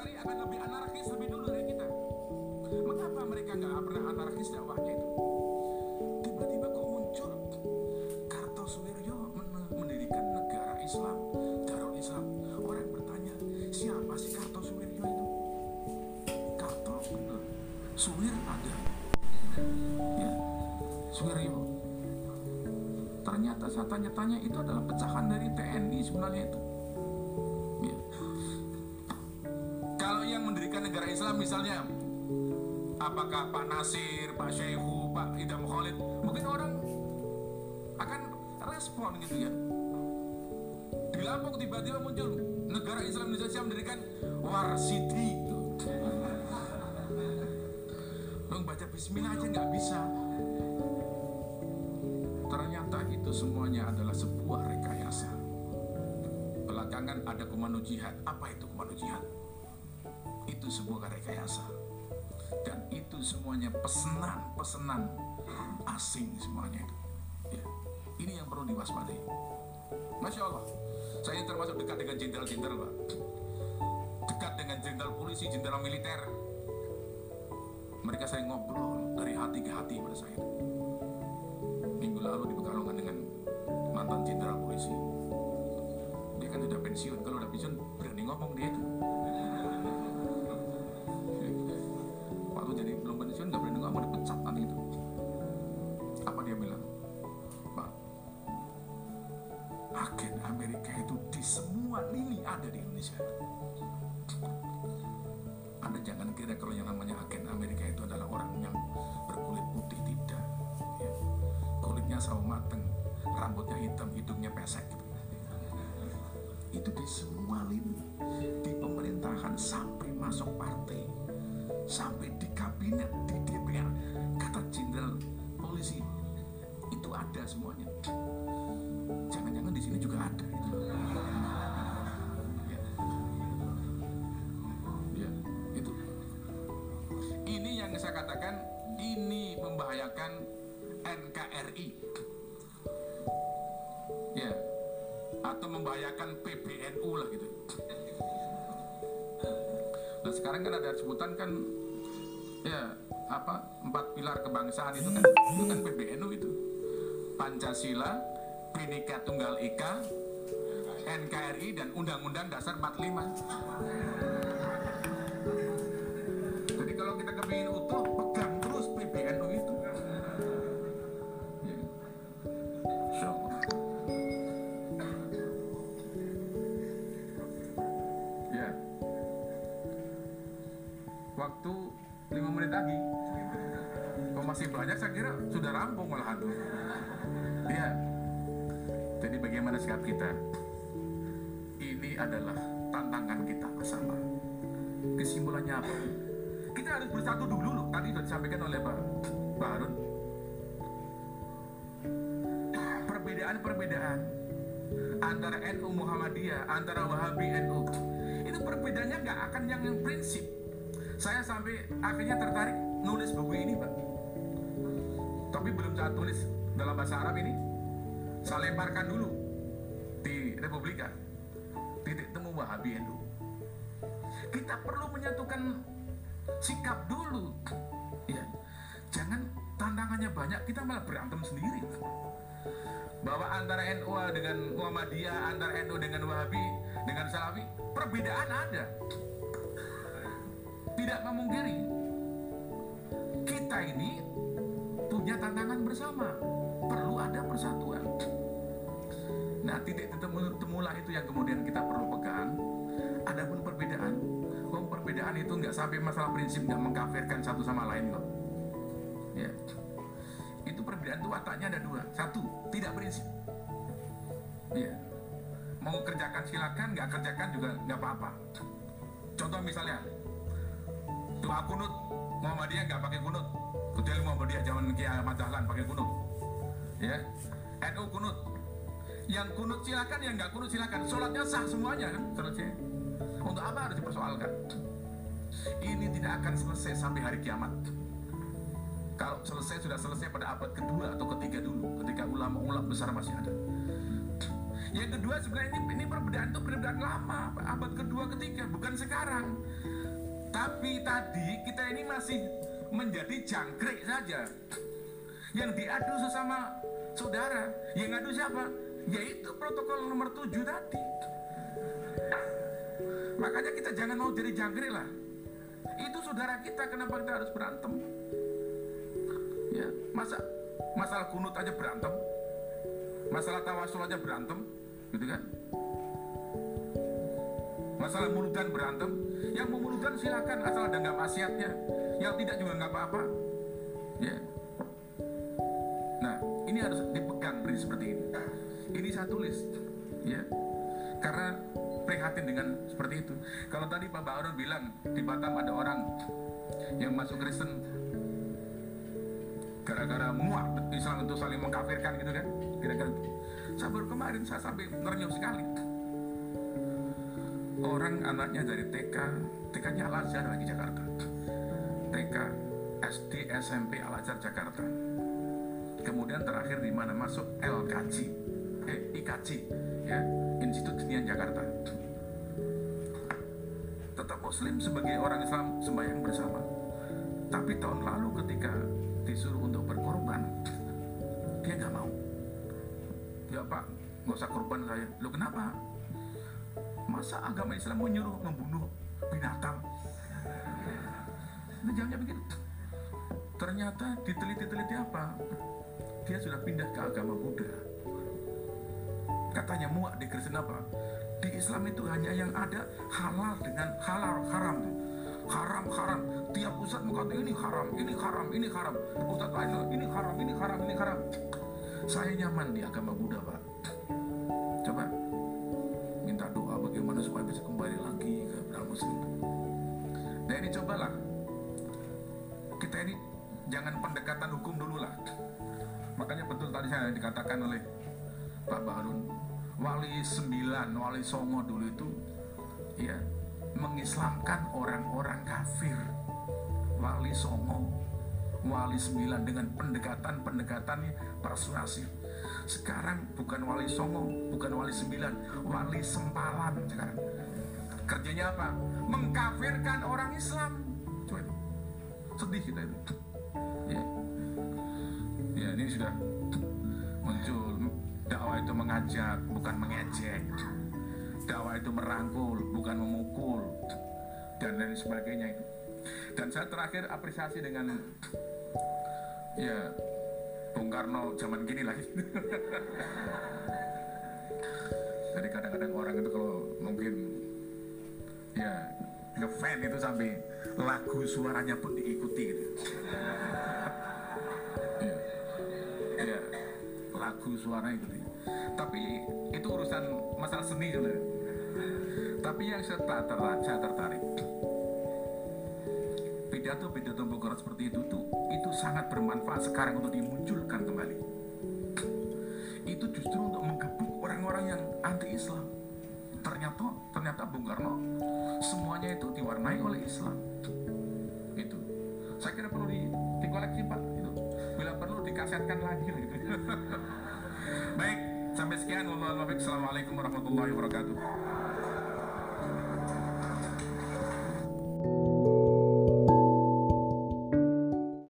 Asyari akan lebih anarkis lebih dulu dari kita. Mengapa mereka nggak pernah anarkis dakwahnya itu? Tiba-tiba kok muncul Kartosuwiryo men- mendirikan negara Islam, Darul Islam. Orang bertanya, siapa sih Kartosuwiryo itu? Karto bener, Suwir ada, ya, Suwiryo. Ternyata saya tanya-tanya itu adalah pecahan dari TNI sebenarnya itu. Misalnya apakah Pak Nasir, Pak Syekhu, Pak Idam Khalid, mungkin orang akan respon gitu ya. Di Lampung tiba-tiba muncul negara Islam Indonesia mendirikan Warsiti. Lo baca Bismillah aja nggak bisa. Ternyata itu semuanya adalah sebuah rekayasa. Belakangan ada komando jihad. Apa itu komando jihad? Itu sebuah rekayasa dan itu semuanya pesanan-pesanan asing semuanya itu. Ya. Ini yang perlu diwaspadai. Masya Allah, saya termasuk dekat dengan jenderal-jenderal, Pak. Dekat dengan jenderal polisi, jenderal militer. Mereka saya ngobrol dari hati ke hati pada saya. Minggu lalu di Pekalongan dengan mantan jenderal polisi. Dia kan sudah pensiun, kalau udah pensiun berani ngomong dia itu. Agen Amerika itu di semua lini ada di Indonesia. Anda jangan kira kalau yang namanya agen Amerika itu adalah orang yang berkulit putih tidak ya. kulitnya sawo mateng rambutnya hitam hidungnya pesek itu di semua lini di pemerintahan sampai masuk partai sampai di kabinet di DPR kata jenderal polisi itu ada semuanya sini juga ada gitu. ya. Ya, itu. Ini yang saya katakan ini membahayakan NKRI ya. Atau membahayakan PBNU lah gitu. Nah sekarang kan ada sebutan kan ya apa empat pilar kebangsaan itu kan. Itu kan PBNU itu. Pancasila, Bhinneka Tunggal Ika, NKRI dan Undang-Undang Dasar 45. Jadi kalau kita kepingin utuh pegang terus PBNU itu. Ya. Waktu lima menit lagi kalau masih banyak saya kira sudah rampung malahan jadi bagaimana sikap kita? Ini adalah tantangan kita bersama. Kesimpulannya apa? Kita harus bersatu dulu loh. Tadi sudah disampaikan oleh Pak Harun. Perbedaan-perbedaan antara NU Muhammadiyah antara Wahabi NU itu perbedaannya nggak akan yang prinsip. Saya sampai akhirnya tertarik nulis buku ini pak. Tapi belum saya tulis dalam bahasa Arab ini saya lemparkan dulu di Republika. Titik temu Wahabi NU kita perlu menyatukan sikap dulu. Ya jangan tantangannya banyak kita malah berantem sendiri. Bahwa antara NU dengan Muhammadiyah antara NU dengan Wahabi dengan Salafi perbedaan ada. Tidak memungkiri kita ini punya tantangan bersama. Perlu ada persatuan nah titik temu temulah itu yang kemudian kita perlu pegang. Adapun perbedaan Wong perbedaan itu nggak sampai masalah prinsip nggak mengkafirkan satu sama lain kok. Ya. Itu perbedaan itu wataknya ada dua. Satu tidak prinsip. Ya. Mau kerjakan silakan nggak kerjakan juga nggak apa-apa. Contoh misalnya doa kunut Muhammadiyah nggak pakai kunut. Kecuali Muhammadiyah zaman Kiai Ahmad Dahlan pakai kunut. Ya. NU kunut yang kunut silakan yang nggak kunut silakan. Sholatnya sah semuanya kan? Selesai untuk apa harus dipersoalkan? Ini tidak akan selesai sampai hari kiamat. Kalau selesai sudah selesai pada abad kedua atau ketiga dulu ketika ulama-ulama besar masih ada. Yang kedua sebenarnya ini, ini perbedaan itu perbedaan lama, abad kedua ketiga, bukan sekarang. Tapi tadi kita ini masih menjadi jangkrik saja. Yang diadu sesama saudara, yang adu siapa? Yaitu protokol nomor tujuh tadi. Makanya kita jangan mau jadi jangkrik lah. Itu saudara kita, kenapa kita harus berantem? Ya, masa masalah kunut aja berantem? Masalah tawasul aja berantem, gitu kan? Masalah mulutan berantem, yang mau mulutan silakan asal ada nggak maksiatnya. Yang tidak juga nggak apa-apa. Ya. Tulis, ya. Karena prihatin dengan seperti itu. Kalau tadi Pak Baron bilang di Batam ada orang yang masuk Kristen gara-gara muak Islam untuk saling mengkafirkan gitu kan kira-kira saya baru kemarin saya sampai ternyuh sekali. Orang anaknya dari TK TK-nya Al Azhar lagi Jakarta. TK SD SMP Al Azhar Jakarta. Kemudian terakhir di mana masuk LKJ eh IKJ ya Institut Kesenian Jakarta. Tetap muslim sebagai orang Islam sembahyang bersama. Tapi tahun lalu ketika disuruh untuk berkorban dia nggak mau. Ya pak nggak usah korban saya. Lo kenapa? Masa agama Islam menyuruh membunuh binatang? Nah, jawabnya begitu. Ternyata diteliti-teliti apa? Dia sudah pindah ke agama Buddha katanya muak di Kristen apa? Di Islam itu hanya yang ada halal dengan halal haram. Haram haram. Tiap ustadz mengatakan ini haram ini haram ini haram. Ustadz lain ini haram ini haram ini haram. Saya nyaman di agama Buddha pak. Coba minta doa bagaimana supaya bisa kembali lagi ke beragama muslim nah ini cobalah. Kita ini jangan pendekatan hukum dulu lah makanya betul tadi saya dikatakan oleh Pak Barun wali sembilan wali songo dulu itu ya mengislamkan orang-orang kafir. Wali songo wali sembilan dengan pendekatan-pendekatan persuasif. Sekarang bukan wali songo bukan wali sembilan wali sempalan sekarang. Kerjanya apa? Mengkafirkan orang Islam. Sedih kita itu. Ya. Ya ini sudah muncul dakwah itu mengajak bukan mengejek. Dakwah itu merangkul bukan memukul dan lain sebagainya. Itu dan saya terakhir apresiasi dengan ya Bung Karno zaman gini lagi jadi kadang-kadang orang itu kalau mungkin ya ngefan itu sampai lagu suaranya pun diikuti gitu suara itu tapi itu urusan masalah seni gitu tapi yang saya, ter saya tertarik pidato-pidato Bung Karno seperti itu tuh itu sangat bermanfaat sekarang untuk dimunculkan kembali. Itu justru untuk menggebuk orang-orang yang anti Islam ternyata ternyata Bung Karno semuanya itu diwarnai oleh Islam. Itu saya kira perlu di, dikoleksi Pak. Itu bila perlu dikasetkan lagi gitu baik sampai sekian. Wallahualam assalamualaikum warahmatullahi wabarakatuh